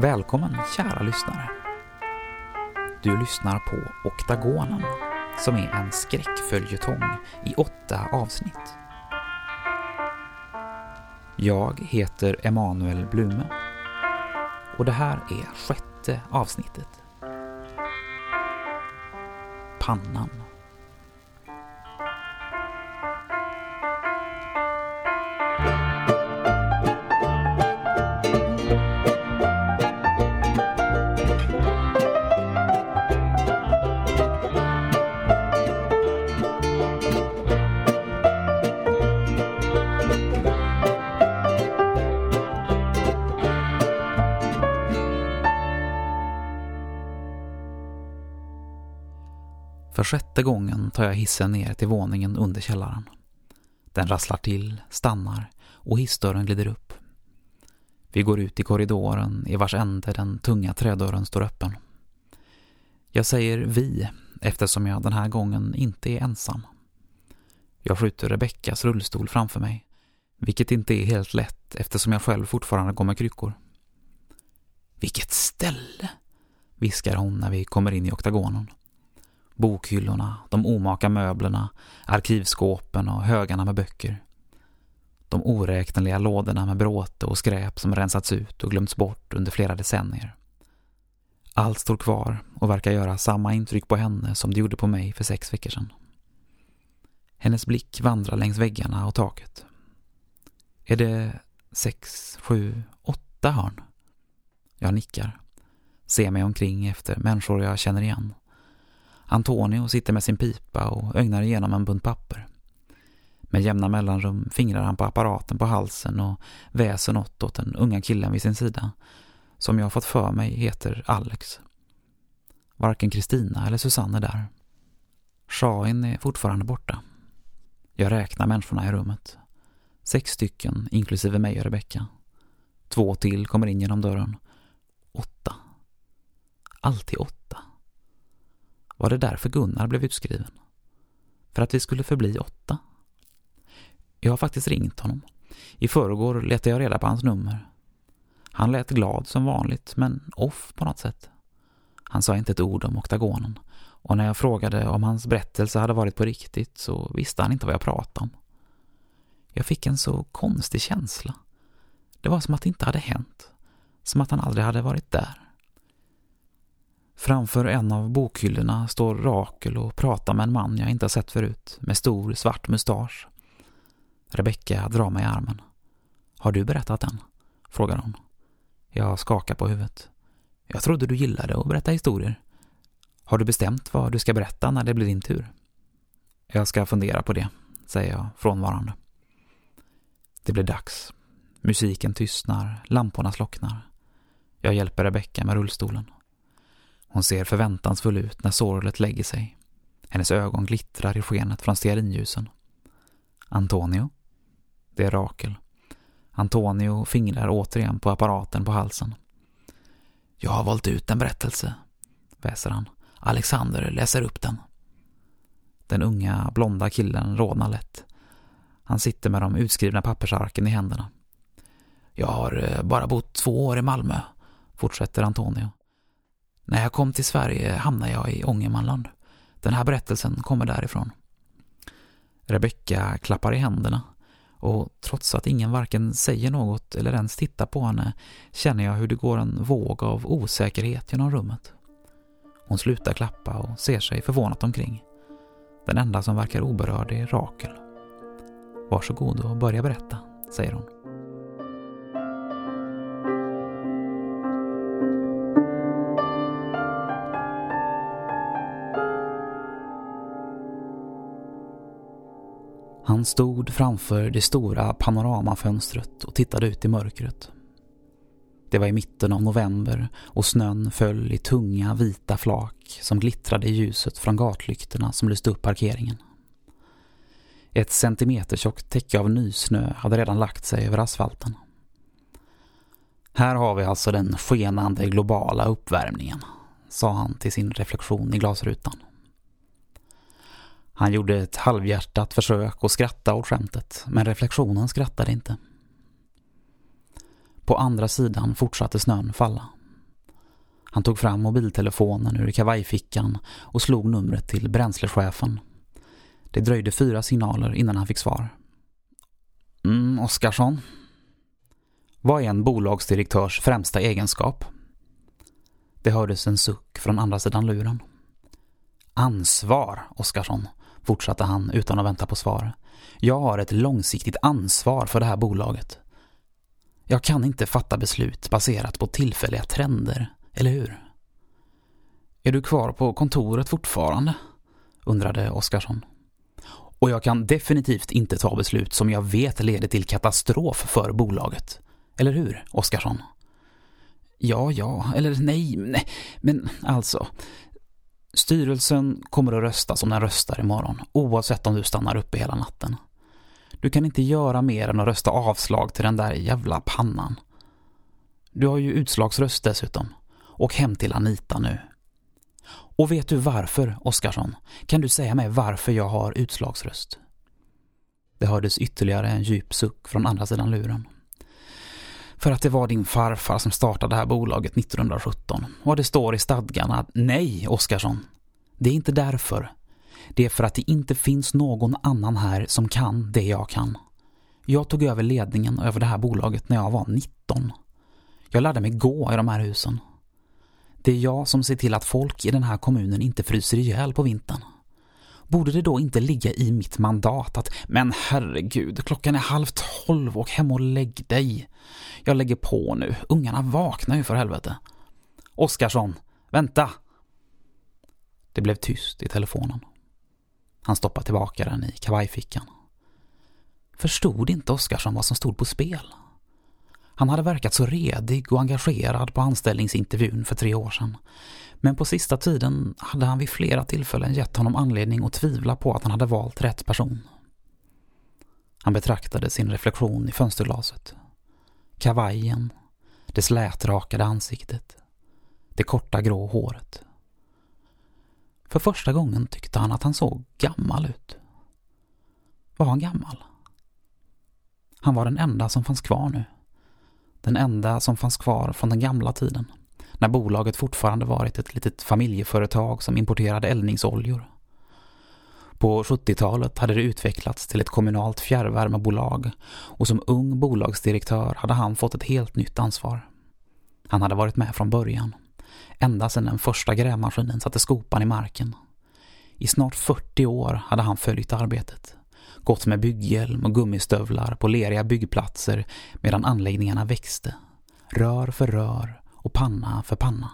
Välkommen kära lyssnare. Du lyssnar på Oktagonen som är en skräckföljetong i åtta avsnitt. Jag heter Emanuel Blume och det här är sjätte avsnittet. Pannan. Sjätte gången tar jag hissen ner till våningen under källaren. Den rasslar till, stannar och hissdörren glider upp. Vi går ut i korridoren i vars ände den tunga trädörren står öppen. Jag säger vi eftersom jag den här gången inte är ensam. Jag skjuter Rebeckas rullstol framför mig, vilket inte är helt lätt eftersom jag själv fortfarande går med kryckor. Vilket ställe, viskar hon när vi kommer in i oktagonen. Bokhyllorna, de omaka möblerna, arkivskåpen och högarna med böcker. De oräkneliga lådorna med bråte och skräp som rensats ut och glömts bort under flera decennier. Allt står kvar och verkar göra samma intryck på henne som det gjorde på mig för sex veckor sedan. Hennes blick vandrar längs väggarna och taket. Är det sex, sju, åtta hörn? Jag nickar. Ser mig omkring efter människor jag känner igen. Antonio sitter med sin pipa och ögnar igenom en bunt papper. Med jämna mellanrum fingrar han på apparaten på halsen och väser något åt den unga killen vid sin sida, som jag fått för mig heter Alex. Varken Kristina eller Susanne är där. Shahin är fortfarande borta. Jag räknar människorna i rummet. Sex stycken, inklusive mig och Rebecka. Två till kommer in genom dörren. Åtta. Alltid åtta. Var det därför Gunnar blev utskriven? För att vi skulle förbli åtta? Jag har faktiskt ringt honom. I förrgår letade jag reda på hans nummer. Han lät glad som vanligt, men off på något sätt. Han sa inte ett ord om oktagonen och när jag frågade om hans berättelse hade varit på riktigt så visste han inte vad jag pratade om. Jag fick en så konstig känsla. Det var som att det inte hade hänt. Som att han aldrig hade varit där. Framför en av bokhyllorna står Rakel och pratar med en man jag inte har sett förut, med stor svart mustasch. Rebecka drar mig i armen. Har du berättat den? frågar hon. Jag skakar på huvudet. Jag trodde du gillade att berätta historier. Har du bestämt vad du ska berätta när det blir din tur? Jag ska fundera på det, säger jag frånvarande. Det blir dags. Musiken tystnar, lamporna slocknar. Jag hjälper Rebecka med rullstolen. Hon ser förväntansfull ut när sorlet lägger sig. Hennes ögon glittrar i skenet från stearinljusen. Antonio? Det är Rakel. Antonio fingrar återigen på apparaten på halsen. Jag har valt ut en berättelse, väser han. Alexander läser upp den. Den unga, blonda killen rodnar lätt. Han sitter med de utskrivna pappersarken i händerna. Jag har eh, bara bott två år i Malmö, fortsätter Antonio. När jag kom till Sverige hamnade jag i Ångermanland. Den här berättelsen kommer därifrån. Rebecka klappar i händerna och trots att ingen varken säger något eller ens tittar på henne känner jag hur det går en våg av osäkerhet genom rummet. Hon slutar klappa och ser sig förvånat omkring. Den enda som verkar oberörd är Rakel. Varsågod och börja berätta, säger hon. Han stod framför det stora panoramafönstret och tittade ut i mörkret. Det var i mitten av november och snön föll i tunga vita flak som glittrade i ljuset från gatlyktorna som lyste upp parkeringen. Ett centimetertjockt täcke av nysnö hade redan lagt sig över asfalten. Här har vi alltså den skenande globala uppvärmningen, sa han till sin reflektion i glasrutan. Han gjorde ett halvhjärtat försök att skratta åt skämtet, men reflektionen skrattade inte. På andra sidan fortsatte snön falla. Han tog fram mobiltelefonen ur kavajfickan och slog numret till bränslechefen. Det dröjde fyra signaler innan han fick svar. Mm, Oskarsson. Vad är en bolagsdirektörs främsta egenskap? Det hördes en suck från andra sidan luren. Ansvar, Oskarsson, fortsatte han utan att vänta på svar. Jag har ett långsiktigt ansvar för det här bolaget. Jag kan inte fatta beslut baserat på tillfälliga trender, eller hur? Är du kvar på kontoret fortfarande? undrade Oskarsson. Och jag kan definitivt inte ta beslut som jag vet leder till katastrof för bolaget. Eller hur, Oskarsson? Ja, ja, eller nej, nej, men alltså. Styrelsen kommer att rösta som den röstar imorgon, oavsett om du stannar uppe hela natten. Du kan inte göra mer än att rösta avslag till den där jävla pannan. Du har ju utslagsröst dessutom. Åk hem till Anita nu. Och vet du varför, Oskarsson? Kan du säga mig varför jag har utslagsröst? Det hördes ytterligare en djup suck från andra sidan luren. För att det var din farfar som startade det här bolaget 1917. Och det står i stadgarna att nej, Oskarsson. Det är inte därför. Det är för att det inte finns någon annan här som kan det jag kan. Jag tog över ledningen över det här bolaget när jag var 19. Jag lärde mig gå i de här husen. Det är jag som ser till att folk i den här kommunen inte fryser ihjäl på vintern. Borde det då inte ligga i mitt mandat att men herregud, klockan är halv tolv och hem och lägg dig. Jag lägger på nu, ungarna vaknar ju för helvete. Oskarsson, vänta! Det blev tyst i telefonen. Han stoppade tillbaka den i kavajfickan. Förstod inte Oskarsson vad som stod på spel? Han hade verkat så redig och engagerad på anställningsintervjun för tre år sedan. Men på sista tiden hade han vid flera tillfällen gett honom anledning att tvivla på att han hade valt rätt person. Han betraktade sin reflektion i fönsterglaset. Kavajen, det slätrakade ansiktet, det korta grå håret. För första gången tyckte han att han såg gammal ut. Var han gammal? Han var den enda som fanns kvar nu. Den enda som fanns kvar från den gamla tiden, när bolaget fortfarande varit ett litet familjeföretag som importerade eldningsoljor. På 70-talet hade det utvecklats till ett kommunalt fjärrvärmebolag och som ung bolagsdirektör hade han fått ett helt nytt ansvar. Han hade varit med från början, ända sedan den första grävmaskinen satte skopan i marken. I snart 40 år hade han följt arbetet gått med bygghjälm och gummistövlar på leriga byggplatser medan anläggningarna växte. Rör för rör och panna för panna.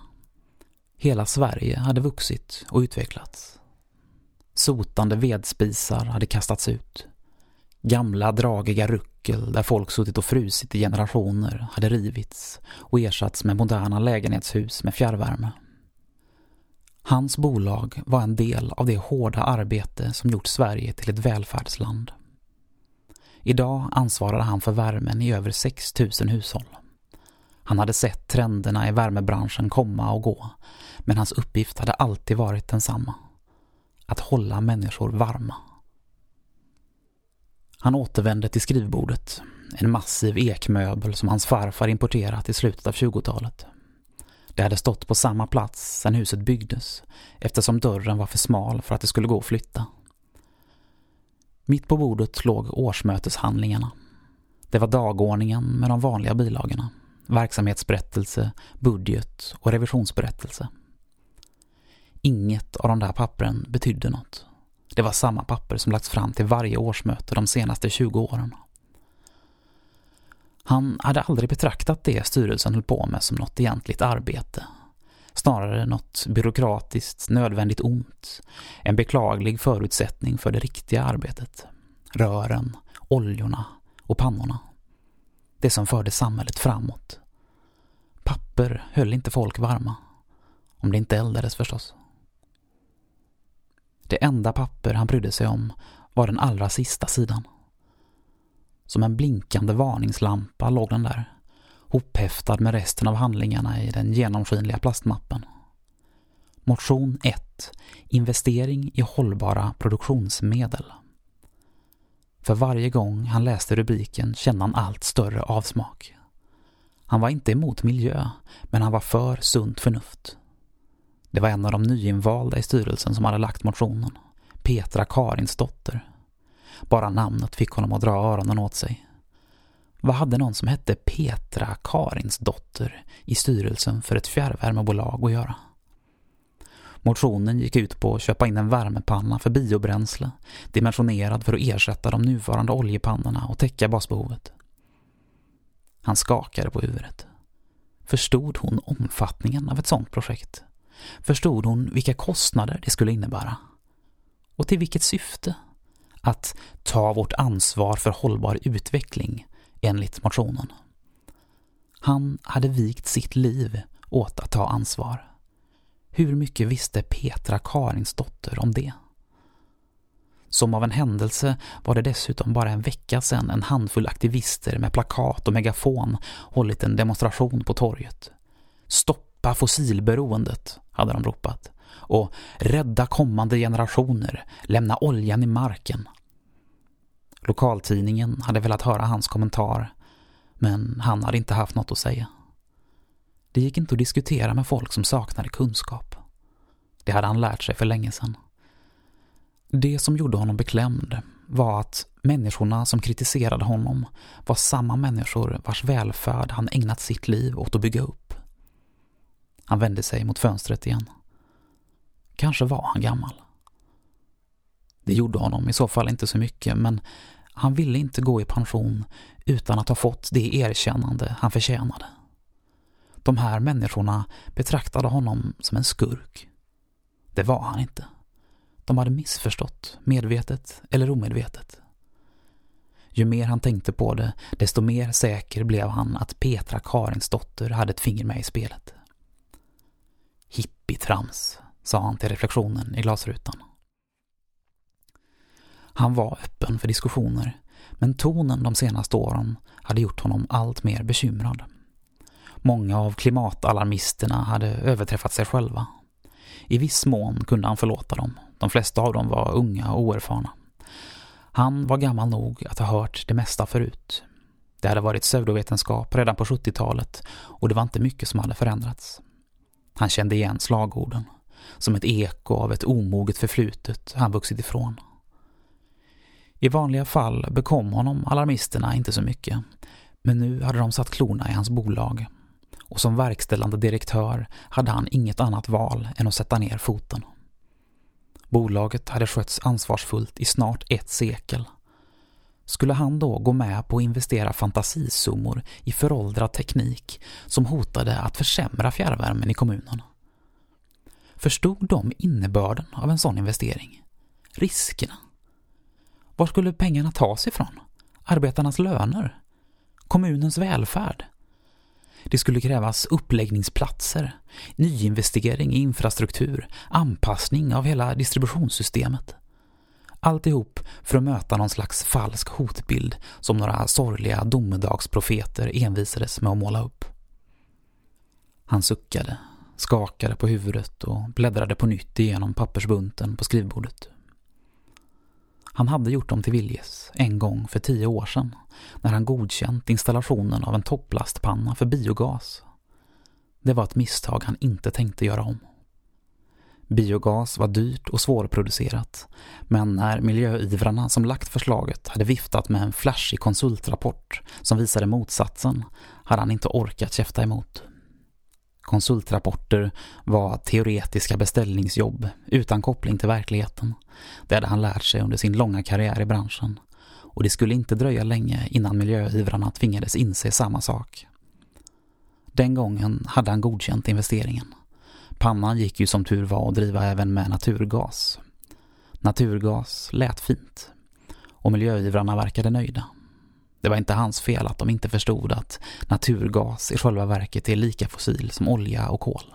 Hela Sverige hade vuxit och utvecklats. Sotande vedspisar hade kastats ut. Gamla dragiga ruckel där folk suttit och frusit i generationer hade rivits och ersatts med moderna lägenhetshus med fjärrvärme. Hans bolag var en del av det hårda arbete som gjort Sverige till ett välfärdsland. Idag ansvarade han för värmen i över 6 000 hushåll. Han hade sett trenderna i värmebranschen komma och gå, men hans uppgift hade alltid varit densamma. Att hålla människor varma. Han återvände till skrivbordet, en massiv ekmöbel som hans farfar importerat i slutet av 20-talet. Det hade stått på samma plats sedan huset byggdes eftersom dörren var för smal för att det skulle gå att flytta. Mitt på bordet låg årsmöteshandlingarna. Det var dagordningen med de vanliga bilagorna. Verksamhetsberättelse, budget och revisionsberättelse. Inget av de där pappren betydde något. Det var samma papper som lagts fram till varje årsmöte de senaste 20 åren. Han hade aldrig betraktat det styrelsen höll på med som något egentligt arbete. Snarare något byråkratiskt, nödvändigt ont. En beklaglig förutsättning för det riktiga arbetet. Rören, oljorna och pannorna. Det som förde samhället framåt. Papper höll inte folk varma. Om det inte eldades förstås. Det enda papper han brydde sig om var den allra sista sidan. Som en blinkande varningslampa låg den där, hophäftad med resten av handlingarna i den genomskinliga plastmappen. Motion 1. Investering i hållbara produktionsmedel. För varje gång han läste rubriken kände han allt större avsmak. Han var inte emot miljö, men han var för sunt förnuft. Det var en av de nyinvalda i styrelsen som hade lagt motionen. Petra Karinsdotter. Bara namnet fick honom att dra öronen åt sig. Vad hade någon som hette Petra Karinsdotter i styrelsen för ett fjärrvärmebolag att göra? Motionen gick ut på att köpa in en värmepanna för biobränsle, dimensionerad för att ersätta de nuvarande oljepannorna och täcka basbehovet. Han skakade på huvudet. Förstod hon omfattningen av ett sådant projekt? Förstod hon vilka kostnader det skulle innebära? Och till vilket syfte? Att ta vårt ansvar för hållbar utveckling enligt motionen. Han hade vikt sitt liv åt att ta ansvar. Hur mycket visste Petra Karinsdotter om det? Som av en händelse var det dessutom bara en vecka sedan en handfull aktivister med plakat och megafon hållit en demonstration på torget. Stoppa fossilberoendet, hade de ropat. Och rädda kommande generationer, lämna oljan i marken. Lokaltidningen hade velat höra hans kommentar, men han hade inte haft något att säga. Det gick inte att diskutera med folk som saknade kunskap. Det hade han lärt sig för länge sedan. Det som gjorde honom beklämd var att människorna som kritiserade honom var samma människor vars välfärd han ägnat sitt liv åt att bygga upp. Han vände sig mot fönstret igen. Kanske var han gammal. Det gjorde honom i så fall inte så mycket, men han ville inte gå i pension utan att ha fått det erkännande han förtjänade. De här människorna betraktade honom som en skurk. Det var han inte. De hade missförstått, medvetet eller omedvetet. Ju mer han tänkte på det, desto mer säker blev han att Petra Karinsdotter hade ett finger med i spelet. Hippietrams, sa han till reflektionen i glasrutan. Han var öppen för diskussioner, men tonen de senaste åren hade gjort honom allt mer bekymrad. Många av klimatalarmisterna hade överträffat sig själva. I viss mån kunde han förlåta dem. De flesta av dem var unga och oerfarna. Han var gammal nog att ha hört det mesta förut. Det hade varit pseudovetenskap redan på 70-talet och det var inte mycket som hade förändrats. Han kände igen slagorden, som ett eko av ett omoget förflutet han vuxit ifrån. I vanliga fall bekom honom alarmisterna inte så mycket, men nu hade de satt klorna i hans bolag och som verkställande direktör hade han inget annat val än att sätta ner foten. Bolaget hade skötts ansvarsfullt i snart ett sekel. Skulle han då gå med på att investera fantasisummor i föråldrad teknik som hotade att försämra fjärrvärmen i kommunen? Förstod de innebörden av en sån investering? Riskerna? Var skulle pengarna tas ifrån? Arbetarnas löner? Kommunens välfärd? Det skulle krävas uppläggningsplatser, nyinvestering i infrastruktur, anpassning av hela distributionssystemet. Alltihop för att möta någon slags falsk hotbild som några sorgliga domedagsprofeter envisades med att måla upp. Han suckade, skakade på huvudet och bläddrade på nytt igenom pappersbunten på skrivbordet. Han hade gjort dem till viljes en gång för tio år sedan när han godkänt installationen av en topplastpanna för biogas. Det var ett misstag han inte tänkte göra om. Biogas var dyrt och svårproducerat, men när miljöivrarna som lagt förslaget hade viftat med en flashig konsultrapport som visade motsatsen hade han inte orkat käfta emot. Konsultrapporter var teoretiska beställningsjobb utan koppling till verkligheten. Det hade han lärt sig under sin långa karriär i branschen. Och det skulle inte dröja länge innan miljöivrarna tvingades inse samma sak. Den gången hade han godkänt investeringen. Pannan gick ju som tur var att driva även med naturgas. Naturgas lät fint. Och miljöivrarna verkade nöjda. Det var inte hans fel att de inte förstod att naturgas i själva verket är lika fossil som olja och kol.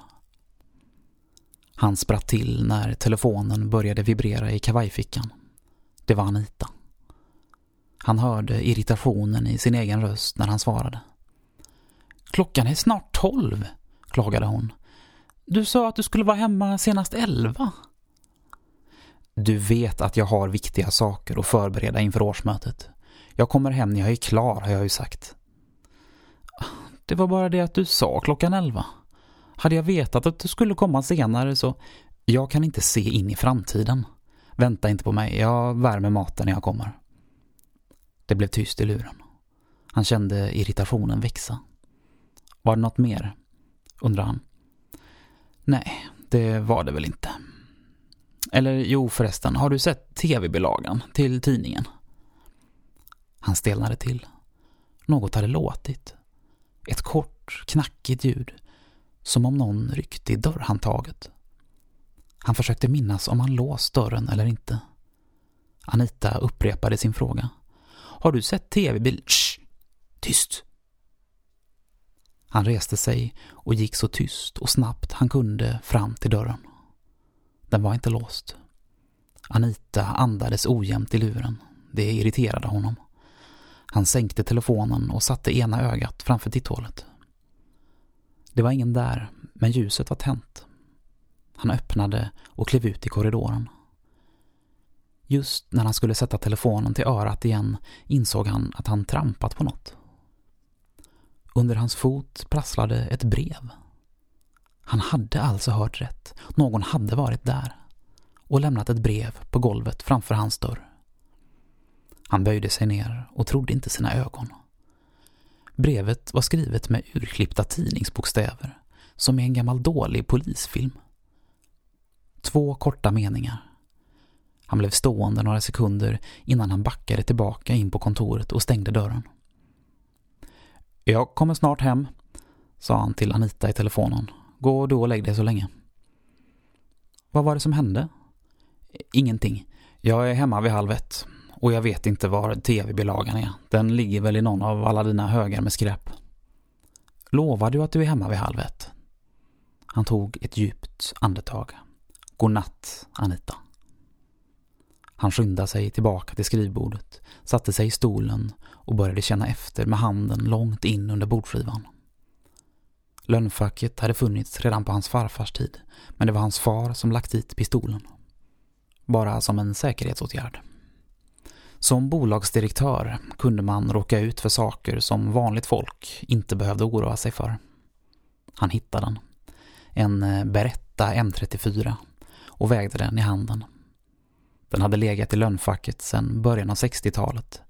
Han spratt till när telefonen började vibrera i kavajfickan. Det var Anita. Han hörde irritationen i sin egen röst när han svarade. Klockan är snart tolv, klagade hon. Du sa att du skulle vara hemma senast elva. Du vet att jag har viktiga saker att förbereda inför årsmötet. Jag kommer hem när jag är klar, har jag ju sagt. Det var bara det att du sa klockan elva. Hade jag vetat att du skulle komma senare så... Jag kan inte se in i framtiden. Vänta inte på mig, jag värmer maten när jag kommer. Det blev tyst i luren. Han kände irritationen växa. Var det något mer? undrade han. Nej, det var det väl inte. Eller jo förresten, har du sett tv-bilagan till tidningen? Han stelnade till. Något hade låtit. Ett kort, knackigt ljud. Som om någon ryckte i dörrhandtaget. Han försökte minnas om han låst dörren eller inte. Anita upprepade sin fråga. Har du sett tv-bil... Shh! Tyst! Han reste sig och gick så tyst och snabbt han kunde fram till dörren. Den var inte låst. Anita andades ojämnt i luren. Det irriterade honom. Han sänkte telefonen och satte ena ögat framför titthålet. Det var ingen där, men ljuset var tänt. Han öppnade och klev ut i korridoren. Just när han skulle sätta telefonen till örat igen insåg han att han trampat på något. Under hans fot prasslade ett brev. Han hade alltså hört rätt. Någon hade varit där och lämnat ett brev på golvet framför hans dörr. Han böjde sig ner och trodde inte sina ögon. Brevet var skrivet med urklippta tidningsbokstäver, som i en gammal dålig polisfilm. Två korta meningar. Han blev stående några sekunder innan han backade tillbaka in på kontoret och stängde dörren. Jag kommer snart hem, sa han till Anita i telefonen. Gå du och lägg dig så länge. Vad var det som hände? Ingenting. Jag är hemma vid halv ett. Och jag vet inte var tv-bilagan är. Den ligger väl i någon av alla dina högar med skräp. Lovar du att du är hemma vid halv ett? Han tog ett djupt andetag. God natt, Anita. Han skyndade sig tillbaka till skrivbordet, satte sig i stolen och började känna efter med handen långt in under bordskivan. Lönnfacket hade funnits redan på hans farfars tid, men det var hans far som lagt dit pistolen. Bara som en säkerhetsåtgärd. Som bolagsdirektör kunde man råka ut för saker som vanligt folk inte behövde oroa sig för. Han hittade den. En eh, Beretta M34 och vägde den i handen. Den hade legat i lönnfacket sedan början av 60-talet.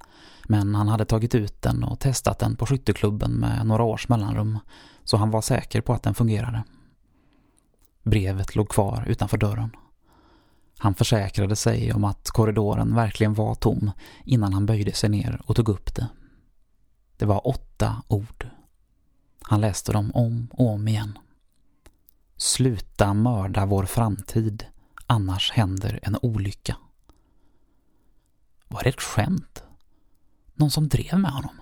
Men han hade tagit ut den och testat den på skytteklubben med några års mellanrum så han var säker på att den fungerade. Brevet låg kvar utanför dörren. Han försäkrade sig om att korridoren verkligen var tom innan han böjde sig ner och tog upp det. Det var åtta ord. Han läste dem om och om igen. Sluta mörda vår framtid, annars händer en olycka. Var det ett skämt? Någon som drev med honom?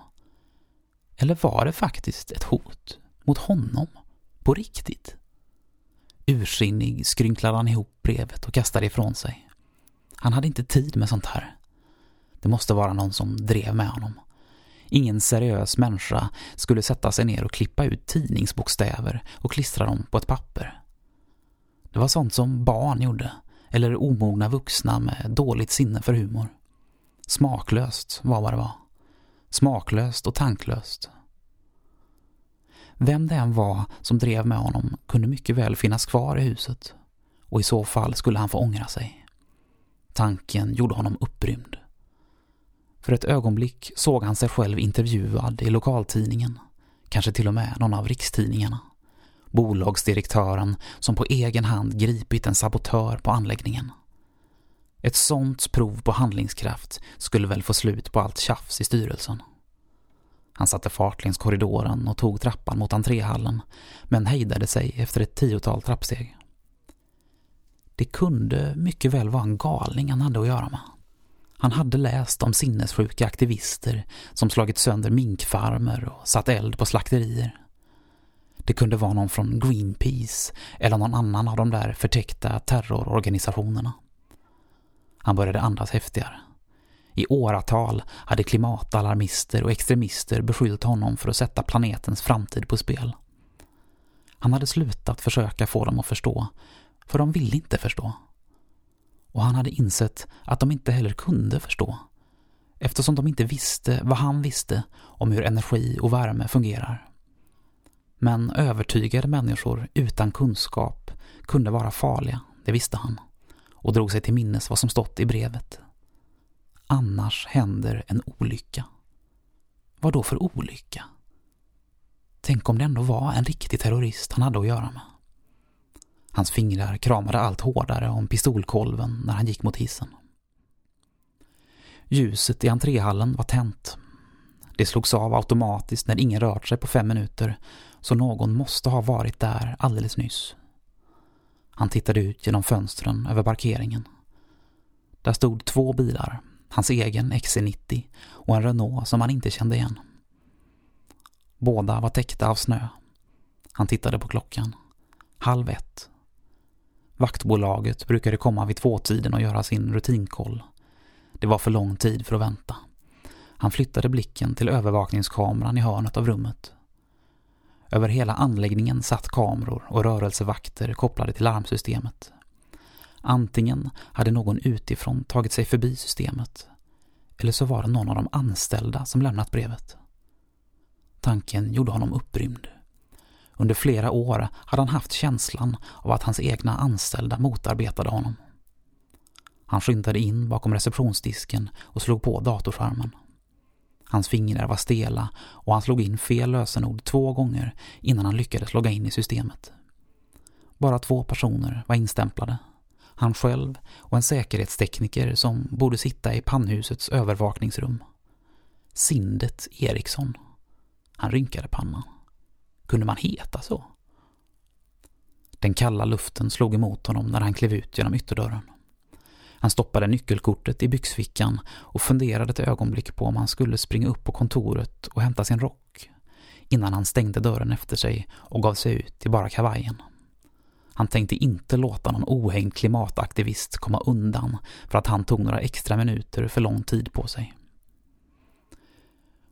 Eller var det faktiskt ett hot mot honom? På riktigt? Ursinnig skrynklade han ihop brevet och kastade ifrån sig. Han hade inte tid med sånt här. Det måste vara någon som drev med honom. Ingen seriös människa skulle sätta sig ner och klippa ut tidningsbokstäver och klistra dem på ett papper. Det var sånt som barn gjorde, eller omogna vuxna med dåligt sinne för humor. Smaklöst var vad det var. Smaklöst och tanklöst. Vem det än var som drev med honom kunde mycket väl finnas kvar i huset och i så fall skulle han få ångra sig. Tanken gjorde honom upprymd. För ett ögonblick såg han sig själv intervjuad i lokaltidningen, kanske till och med någon av rikstidningarna. Bolagsdirektören som på egen hand gripit en sabotör på anläggningen. Ett sånt prov på handlingskraft skulle väl få slut på allt tjafs i styrelsen. Han satte fart längs korridoren och tog trappan mot entréhallen, men hejdade sig efter ett tiotal trappsteg. Det kunde mycket väl vara en galning han hade att göra med. Han hade läst om sinnessjuka aktivister som slagit sönder minkfarmer och satt eld på slakterier. Det kunde vara någon från Greenpeace eller någon annan av de där förtäckta terrororganisationerna. Han började andas häftigare. I åratal hade klimatalarmister och extremister beskyllt honom för att sätta planetens framtid på spel. Han hade slutat försöka få dem att förstå, för de ville inte förstå. Och han hade insett att de inte heller kunde förstå, eftersom de inte visste vad han visste om hur energi och värme fungerar. Men övertygade människor utan kunskap kunde vara farliga, det visste han, och drog sig till minnes vad som stått i brevet. Annars händer en olycka. Vad då för olycka? Tänk om det ändå var en riktig terrorist han hade att göra med. Hans fingrar kramade allt hårdare om pistolkolven när han gick mot hissen. Ljuset i entréhallen var tänt. Det slogs av automatiskt när ingen rört sig på fem minuter, så någon måste ha varit där alldeles nyss. Han tittade ut genom fönstren över parkeringen. Där stod två bilar, hans egen XC90 och en Renault som han inte kände igen. Båda var täckta av snö. Han tittade på klockan. Halv ett. Vaktbolaget brukade komma vid tvåtiden och göra sin rutinkoll. Det var för lång tid för att vänta. Han flyttade blicken till övervakningskameran i hörnet av rummet. Över hela anläggningen satt kameror och rörelsevakter kopplade till larmsystemet. Antingen hade någon utifrån tagit sig förbi systemet eller så var det någon av de anställda som lämnat brevet. Tanken gjorde honom upprymd. Under flera år hade han haft känslan av att hans egna anställda motarbetade honom. Han skyndade in bakom receptionsdisken och slog på datorskärmen. Hans fingrar var stela och han slog in fel lösenord två gånger innan han lyckades logga in i systemet. Bara två personer var instämplade. Han själv och en säkerhetstekniker som borde sitta i pannhusets övervakningsrum. Sindet Eriksson. Han rynkade pannan. Kunde man heta så? Den kalla luften slog emot honom när han klev ut genom ytterdörren. Han stoppade nyckelkortet i byxfickan och funderade ett ögonblick på om han skulle springa upp på kontoret och hämta sin rock innan han stängde dörren efter sig och gav sig ut i bara kavajen. Han tänkte inte låta någon ohängd klimataktivist komma undan för att han tog några extra minuter för lång tid på sig.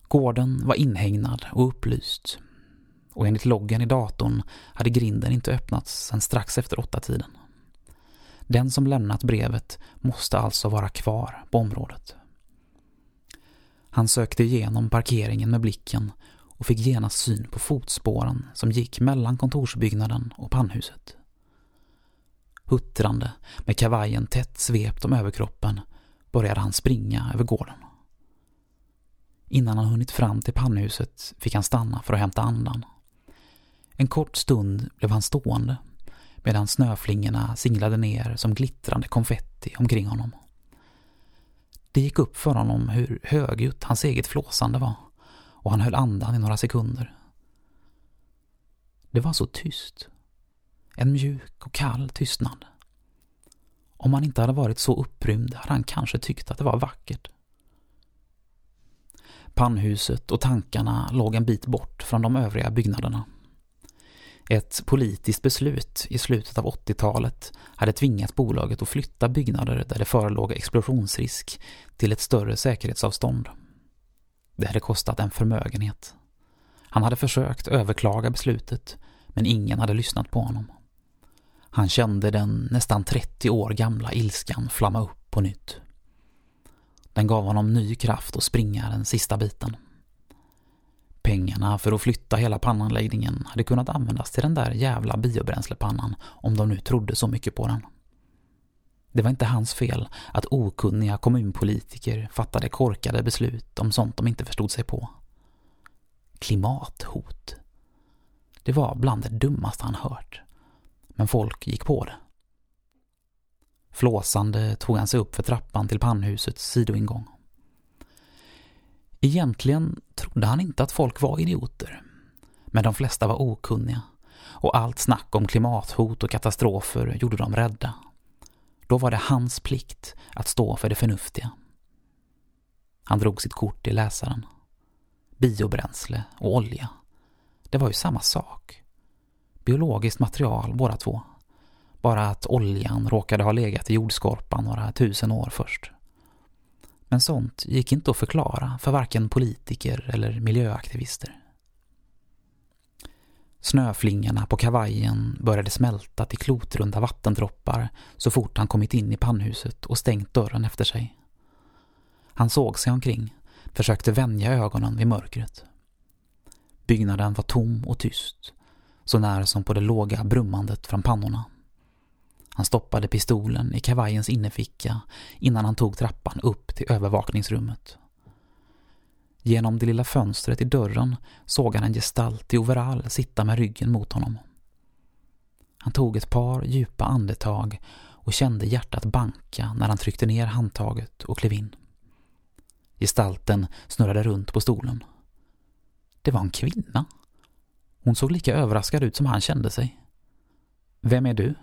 Gården var inhägnad och upplyst och enligt loggen i datorn hade grinden inte öppnats sedan strax efter åtta tiden. Den som lämnat brevet måste alltså vara kvar på området. Han sökte igenom parkeringen med blicken och fick genast syn på fotspåren som gick mellan kontorsbyggnaden och pannhuset. Huttrande, med kavajen tätt svept om överkroppen, började han springa över gården. Innan han hunnit fram till pannhuset fick han stanna för att hämta andan. En kort stund blev han stående medan snöflingorna singlade ner som glittrande konfetti omkring honom. Det gick upp för honom hur högljutt hans eget flåsande var och han höll andan i några sekunder. Det var så tyst. En mjuk och kall tystnad. Om han inte hade varit så upprymd hade han kanske tyckt att det var vackert. Pannhuset och tankarna låg en bit bort från de övriga byggnaderna. Ett politiskt beslut i slutet av 80-talet hade tvingat bolaget att flytta byggnader där det förelåg explosionsrisk till ett större säkerhetsavstånd. Det hade kostat en förmögenhet. Han hade försökt överklaga beslutet, men ingen hade lyssnat på honom. Han kände den nästan 30 år gamla ilskan flamma upp på nytt. Den gav honom ny kraft att springa den sista biten. Pengarna för att flytta hela pannanläggningen hade kunnat användas till den där jävla biobränslepannan om de nu trodde så mycket på den. Det var inte hans fel att okunniga kommunpolitiker fattade korkade beslut om sånt de inte förstod sig på. Klimathot. Det var bland det dummaste han hört. Men folk gick på det. Flåsande tog han sig upp för trappan till pannhusets sidoingång. Egentligen trodde han inte att folk var idioter. Men de flesta var okunniga och allt snack om klimathot och katastrofer gjorde dem rädda. Då var det hans plikt att stå för det förnuftiga. Han drog sitt kort i läsaren. Biobränsle och olja. Det var ju samma sak. Biologiskt material båda två. Bara att oljan råkade ha legat i jordskorpan några tusen år först. Men sånt gick inte att förklara för varken politiker eller miljöaktivister. Snöflingorna på kavajen började smälta till klotrunda vattendroppar så fort han kommit in i pannhuset och stängt dörren efter sig. Han såg sig omkring, försökte vänja ögonen vid mörkret. Byggnaden var tom och tyst så nära som på det låga brummandet från pannorna. Han stoppade pistolen i kavajens innerficka innan han tog trappan upp till övervakningsrummet. Genom det lilla fönstret i dörren såg han en gestalt i overall sitta med ryggen mot honom. Han tog ett par djupa andetag och kände hjärtat banka när han tryckte ner handtaget och klev in. Gestalten snurrade runt på stolen. Det var en kvinna. Hon såg lika överraskad ut som han kände sig. Vem är du?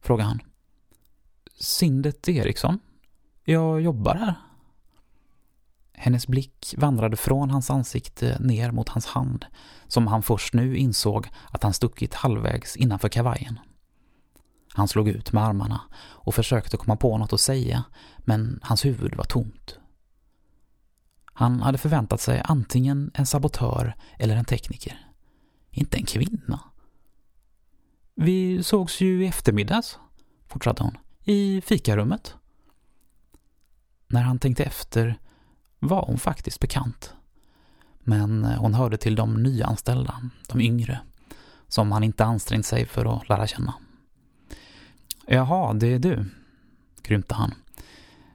frågade han. Sindet Eriksson. Jag jobbar här. Hennes blick vandrade från hans ansikte ner mot hans hand, som han först nu insåg att han stuckit halvvägs innanför kavajen. Han slog ut med armarna och försökte komma på något att säga, men hans huvud var tomt. Han hade förväntat sig antingen en sabotör eller en tekniker. Inte en kvinna. Vi sågs ju i eftermiddags, fortsatte hon, i fikarummet. När han tänkte efter var hon faktiskt bekant. Men eh, hon hörde till de nyanställda, de yngre, som han inte ansträngt sig för att lära känna. Jaha, det är du, krympte han.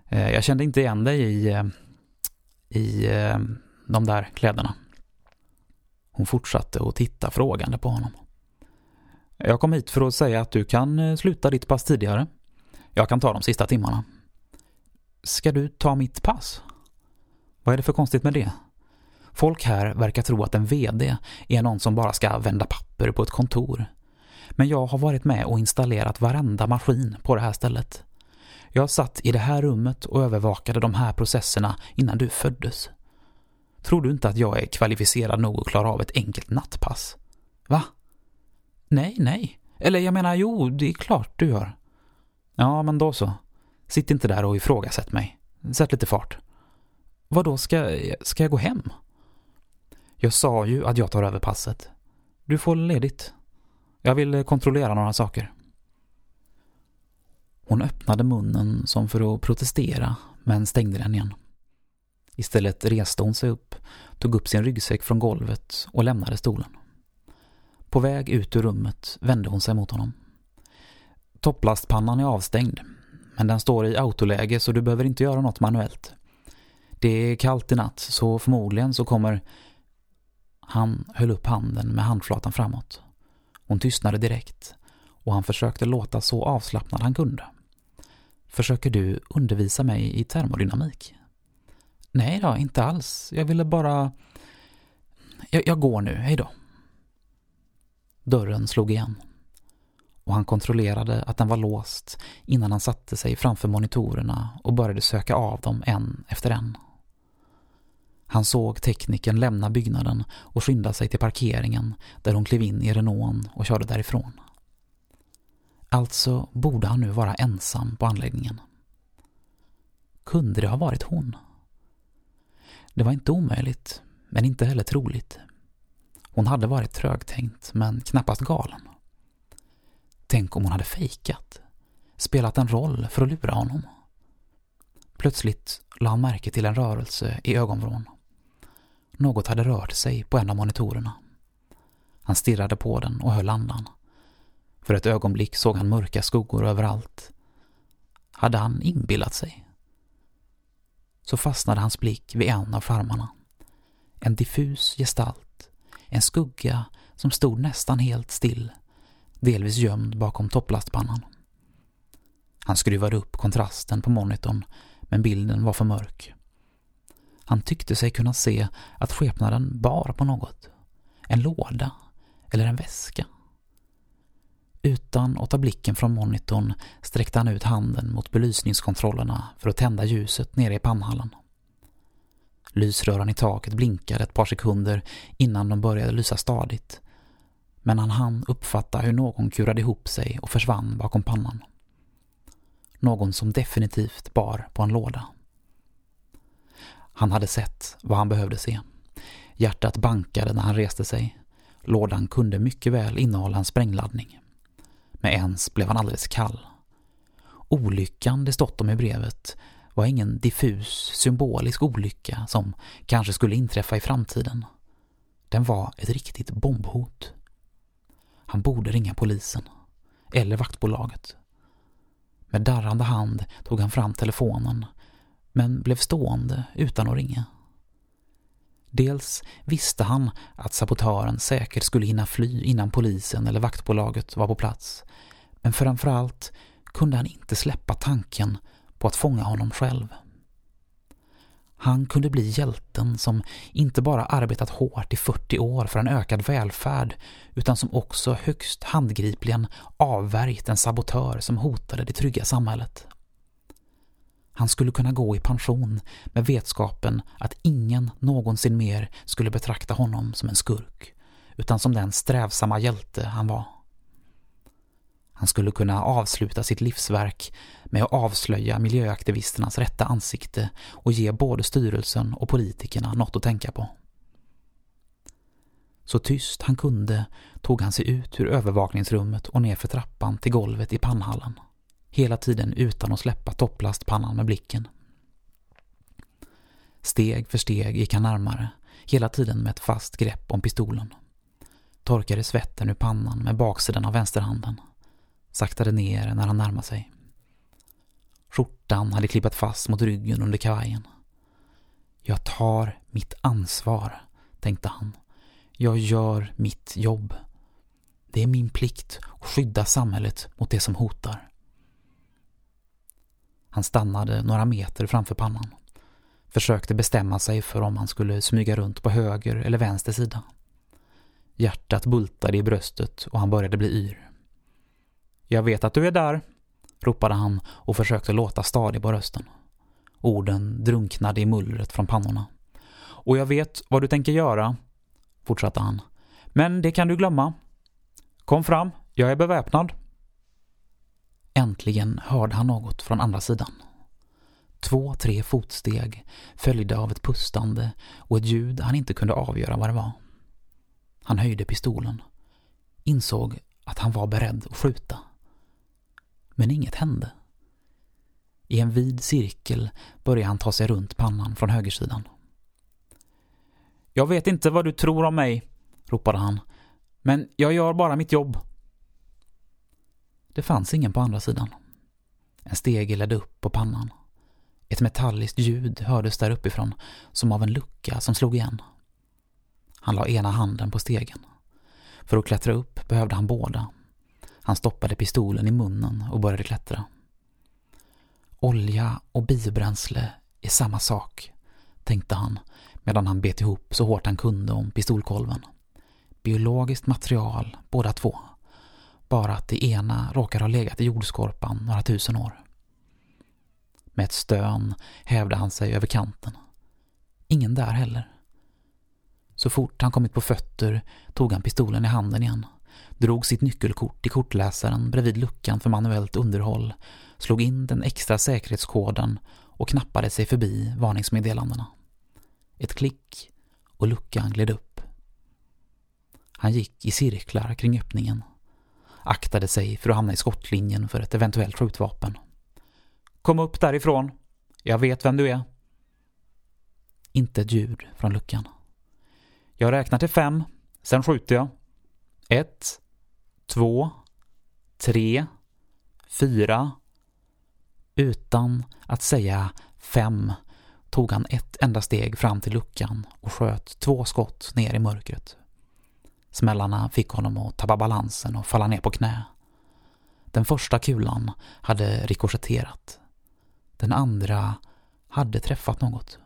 Eh, jag kände inte igen dig i, eh, i de där kläderna. Hon fortsatte att titta frågande på honom. Jag kom hit för att säga att du kan eh, sluta ditt pass tidigare. Jag kan ta de sista timmarna. Ska du ta mitt pass? Vad är det för konstigt med det? Folk här verkar tro att en VD är någon som bara ska vända papper på ett kontor. Men jag har varit med och installerat varenda maskin på det här stället. Jag satt i det här rummet och övervakade de här processerna innan du föddes. Tror du inte att jag är kvalificerad nog att klara av ett enkelt nattpass? Va? Nej, nej. Eller jag menar, jo, det är klart du gör. Ja, men då så. Sitt inte där och ifrågasätt mig. Sätt lite fart. Vad då ska, ska jag gå hem? Jag sa ju att jag tar över passet. Du får ledigt. Jag vill kontrollera några saker. Hon öppnade munnen som för att protestera, men stängde den igen. Istället reste hon sig upp, tog upp sin ryggsäck från golvet och lämnade stolen. På väg ut ur rummet vände hon sig mot honom. Topplastpannan är avstängd, men den står i autoläge så du behöver inte göra något manuellt. Det är kallt i natt, så förmodligen så kommer... Han höll upp handen med handflatan framåt. Hon tystnade direkt och han försökte låta så avslappnad han kunde. Försöker du undervisa mig i termodynamik? Nej då, inte alls. Jag ville bara... Jag, jag går nu, hejdå. Dörren slog igen och han kontrollerade att den var låst innan han satte sig framför monitorerna och började söka av dem en efter en. Han såg tekniken lämna byggnaden och skynda sig till parkeringen där hon klev in i Renaulten och körde därifrån. Alltså borde han nu vara ensam på anläggningen. Kunde det ha varit hon? Det var inte omöjligt, men inte heller troligt. Hon hade varit trögtänkt, men knappast galen. Tänk om hon hade fejkat, spelat en roll för att lura honom. Plötsligt lade han märke till en rörelse i ögonvrån. Något hade rört sig på en av monitorerna. Han stirrade på den och höll andan. För ett ögonblick såg han mörka skuggor överallt. Hade han inbillat sig? Så fastnade hans blick vid en av skärmarna. En diffus gestalt, en skugga som stod nästan helt still, delvis gömd bakom topplastpannan. Han skruvade upp kontrasten på monitorn, men bilden var för mörk. Han tyckte sig kunna se att skepnaden bar på något. En låda eller en väska. Utan att ta blicken från monitorn sträckte han ut handen mot belysningskontrollerna för att tända ljuset nere i pannhallen. Lysröran i taket blinkade ett par sekunder innan de började lysa stadigt. Men han hann uppfatta hur någon kurade ihop sig och försvann bakom pannan. Någon som definitivt bar på en låda. Han hade sett vad han behövde se. Hjärtat bankade när han reste sig. Lådan kunde mycket väl innehålla en sprängladdning. Med ens blev han alldeles kall. Olyckan det stått om i brevet var ingen diffus, symbolisk olycka som kanske skulle inträffa i framtiden. Den var ett riktigt bombhot. Han borde ringa polisen. Eller vaktbolaget. Med darrande hand tog han fram telefonen, men blev stående utan att ringa. Dels visste han att sabotören säkert skulle hinna fly innan polisen eller vaktbolaget var på plats, men framförallt kunde han inte släppa tanken på att fånga honom själv. Han kunde bli hjälten som inte bara arbetat hårt i 40 år för en ökad välfärd utan som också högst handgripligen avvärjt en sabotör som hotade det trygga samhället. Han skulle kunna gå i pension med vetskapen att ingen någonsin mer skulle betrakta honom som en skurk utan som den strävsamma hjälte han var. Han skulle kunna avsluta sitt livsverk med att avslöja miljöaktivisternas rätta ansikte och ge både styrelsen och politikerna något att tänka på. Så tyst han kunde tog han sig ut ur övervakningsrummet och ner för trappan till golvet i pannhallen. Hela tiden utan att släppa topplastpannan med blicken. Steg för steg gick han närmare, hela tiden med ett fast grepp om pistolen. Torkade svetten ur pannan med baksidan av vänsterhanden saktade ner när han närmade sig. Skjortan hade klippat fast mot ryggen under kavajen. Jag tar mitt ansvar, tänkte han. Jag gör mitt jobb. Det är min plikt att skydda samhället mot det som hotar. Han stannade några meter framför pannan. Försökte bestämma sig för om han skulle smyga runt på höger eller vänster sida. Hjärtat bultade i bröstet och han började bli yr. Jag vet att du är där, ropade han och försökte låta stadig på rösten. Orden drunknade i mullret från pannorna. Och jag vet vad du tänker göra, fortsatte han. Men det kan du glömma. Kom fram, jag är beväpnad. Äntligen hörde han något från andra sidan. Två, tre fotsteg följde av ett pustande och ett ljud han inte kunde avgöra vad det var. Han höjde pistolen. Insåg att han var beredd att skjuta men inget hände. I en vid cirkel började han ta sig runt pannan från högersidan. Jag vet inte vad du tror om mig, ropade han, men jag gör bara mitt jobb. Det fanns ingen på andra sidan. En stege ledde upp på pannan. Ett metalliskt ljud hördes där uppifrån, som av en lucka som slog igen. Han la ena handen på stegen. För att klättra upp behövde han båda. Han stoppade pistolen i munnen och började klättra. Olja och biobränsle är samma sak, tänkte han medan han bet ihop så hårt han kunde om pistolkolven. Biologiskt material, båda två. Bara att det ena råkar ha legat i jordskorpan några tusen år. Med ett stön hävde han sig över kanten. Ingen där heller. Så fort han kommit på fötter tog han pistolen i handen igen drog sitt nyckelkort i kortläsaren bredvid luckan för manuellt underhåll, slog in den extra säkerhetskoden och knappade sig förbi varningsmeddelandena. Ett klick och luckan gled upp. Han gick i cirklar kring öppningen. Aktade sig för att hamna i skottlinjen för ett eventuellt skjutvapen. Kom upp därifrån. Jag vet vem du är. Inte ett ljud från luckan. Jag räknar till fem, sen skjuter jag. Ett, två, tre, fyra. Utan att säga fem tog han ett enda steg fram till luckan och sköt två skott ner i mörkret. Smällarna fick honom att tappa balansen och falla ner på knä. Den första kulan hade rikoschetterat. Den andra hade träffat något.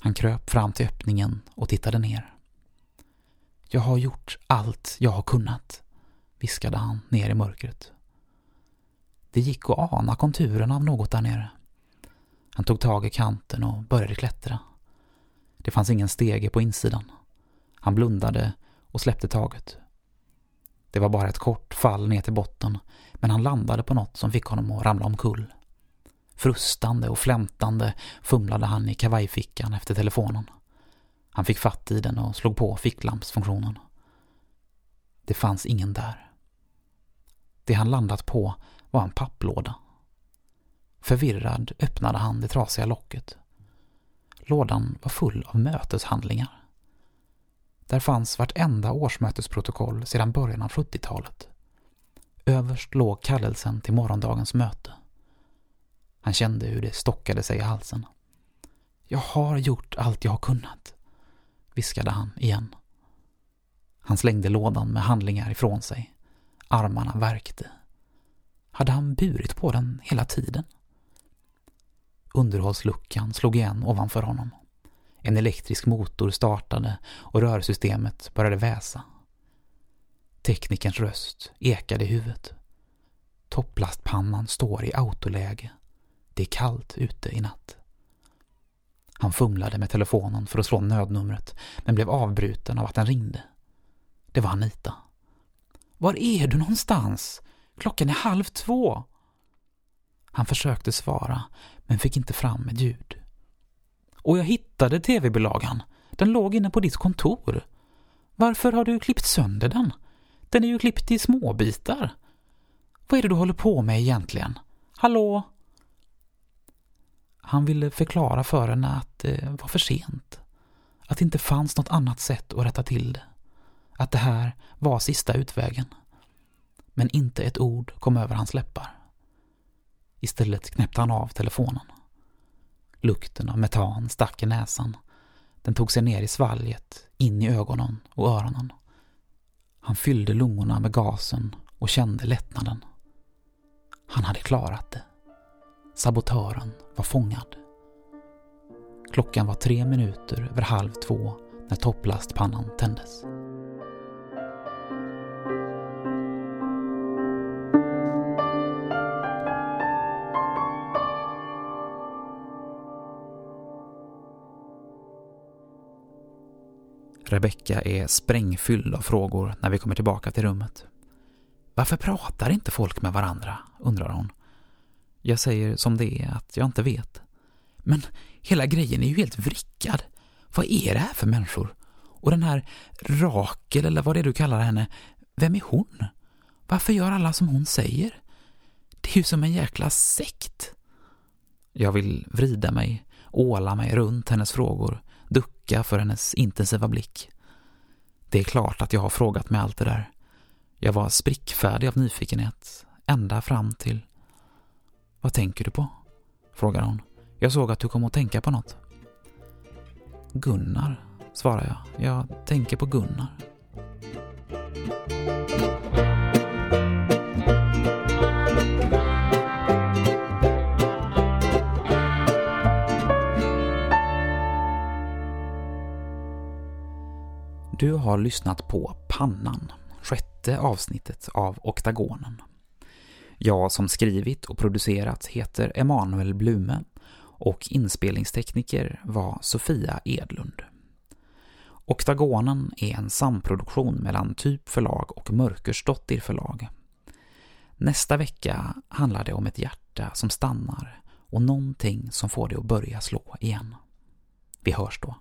Han kröp fram till öppningen och tittade ner. Jag har gjort allt jag har kunnat, viskade han ner i mörkret. Det gick att ana konturerna av något där nere. Han tog tag i kanten och började klättra. Det fanns ingen stege på insidan. Han blundade och släppte taget. Det var bara ett kort fall ner till botten, men han landade på något som fick honom att ramla omkull. Frustande och flämtande fumlade han i kavajfickan efter telefonen. Han fick fatt i den och slog på ficklampsfunktionen. Det fanns ingen där. Det han landat på var en papplåda. Förvirrad öppnade han det trasiga locket. Lådan var full av möteshandlingar. Där fanns vartenda årsmötesprotokoll sedan början av 70-talet. Överst låg kallelsen till morgondagens möte. Han kände hur det stockade sig i halsen. Jag har gjort allt jag har kunnat, viskade han igen. Han slängde lådan med handlingar ifrån sig. Armarna värkte. Hade han burit på den hela tiden? Underhållsluckan slog igen ovanför honom. En elektrisk motor startade och rörsystemet började väsa. Teknikerns röst ekade i huvudet. Topplastpannan står i autoläge. Det är kallt ute i natt. Han fumlade med telefonen för att slå nödnumret men blev avbruten av att den ringde. Det var Anita. Var är du någonstans? Klockan är halv två. Han försökte svara men fick inte fram ett ljud. Och jag hittade tv-bilagan. Den låg inne på ditt kontor. Varför har du klippt sönder den? Den är ju klippt i småbitar. Vad är det du håller på med egentligen? Hallå? Han ville förklara för henne att det var för sent. Att det inte fanns något annat sätt att rätta till det. Att det här var sista utvägen. Men inte ett ord kom över hans läppar. Istället knäppte han av telefonen. Lukten av metan stack i näsan. Den tog sig ner i svalget, in i ögonen och öronen. Han fyllde lungorna med gasen och kände lättnaden. Han hade klarat det. Sabotören var fångad. Klockan var tre minuter över halv två när topplastpannan tändes. Rebecka är sprängfylld av frågor när vi kommer tillbaka till rummet. Varför pratar inte folk med varandra? undrar hon. Jag säger som det är att jag inte vet. Men hela grejen är ju helt vrickad. Vad är det här för människor? Och den här Rakel, eller vad det är du kallar henne, vem är hon? Varför gör alla som hon säger? Det är ju som en jäkla sekt. Jag vill vrida mig, åla mig runt hennes frågor, tacka för hennes intensiva blick. Det är klart att jag har frågat mig allt det där. Jag var sprickfärdig av nyfikenhet, ända fram till... Vad tänker du på? frågar hon. Jag såg att du kom att tänka på något. Gunnar, svarar jag. Jag tänker på Gunnar. Du har lyssnat på Pannan, sjätte avsnittet av Oktagonen. Jag som skrivit och producerat heter Emanuel Blume och inspelningstekniker var Sofia Edlund. Oktagonen är en samproduktion mellan Typ förlag och Mörkersdottir förlag. Nästa vecka handlar det om ett hjärta som stannar och någonting som får det att börja slå igen. Vi hörs då.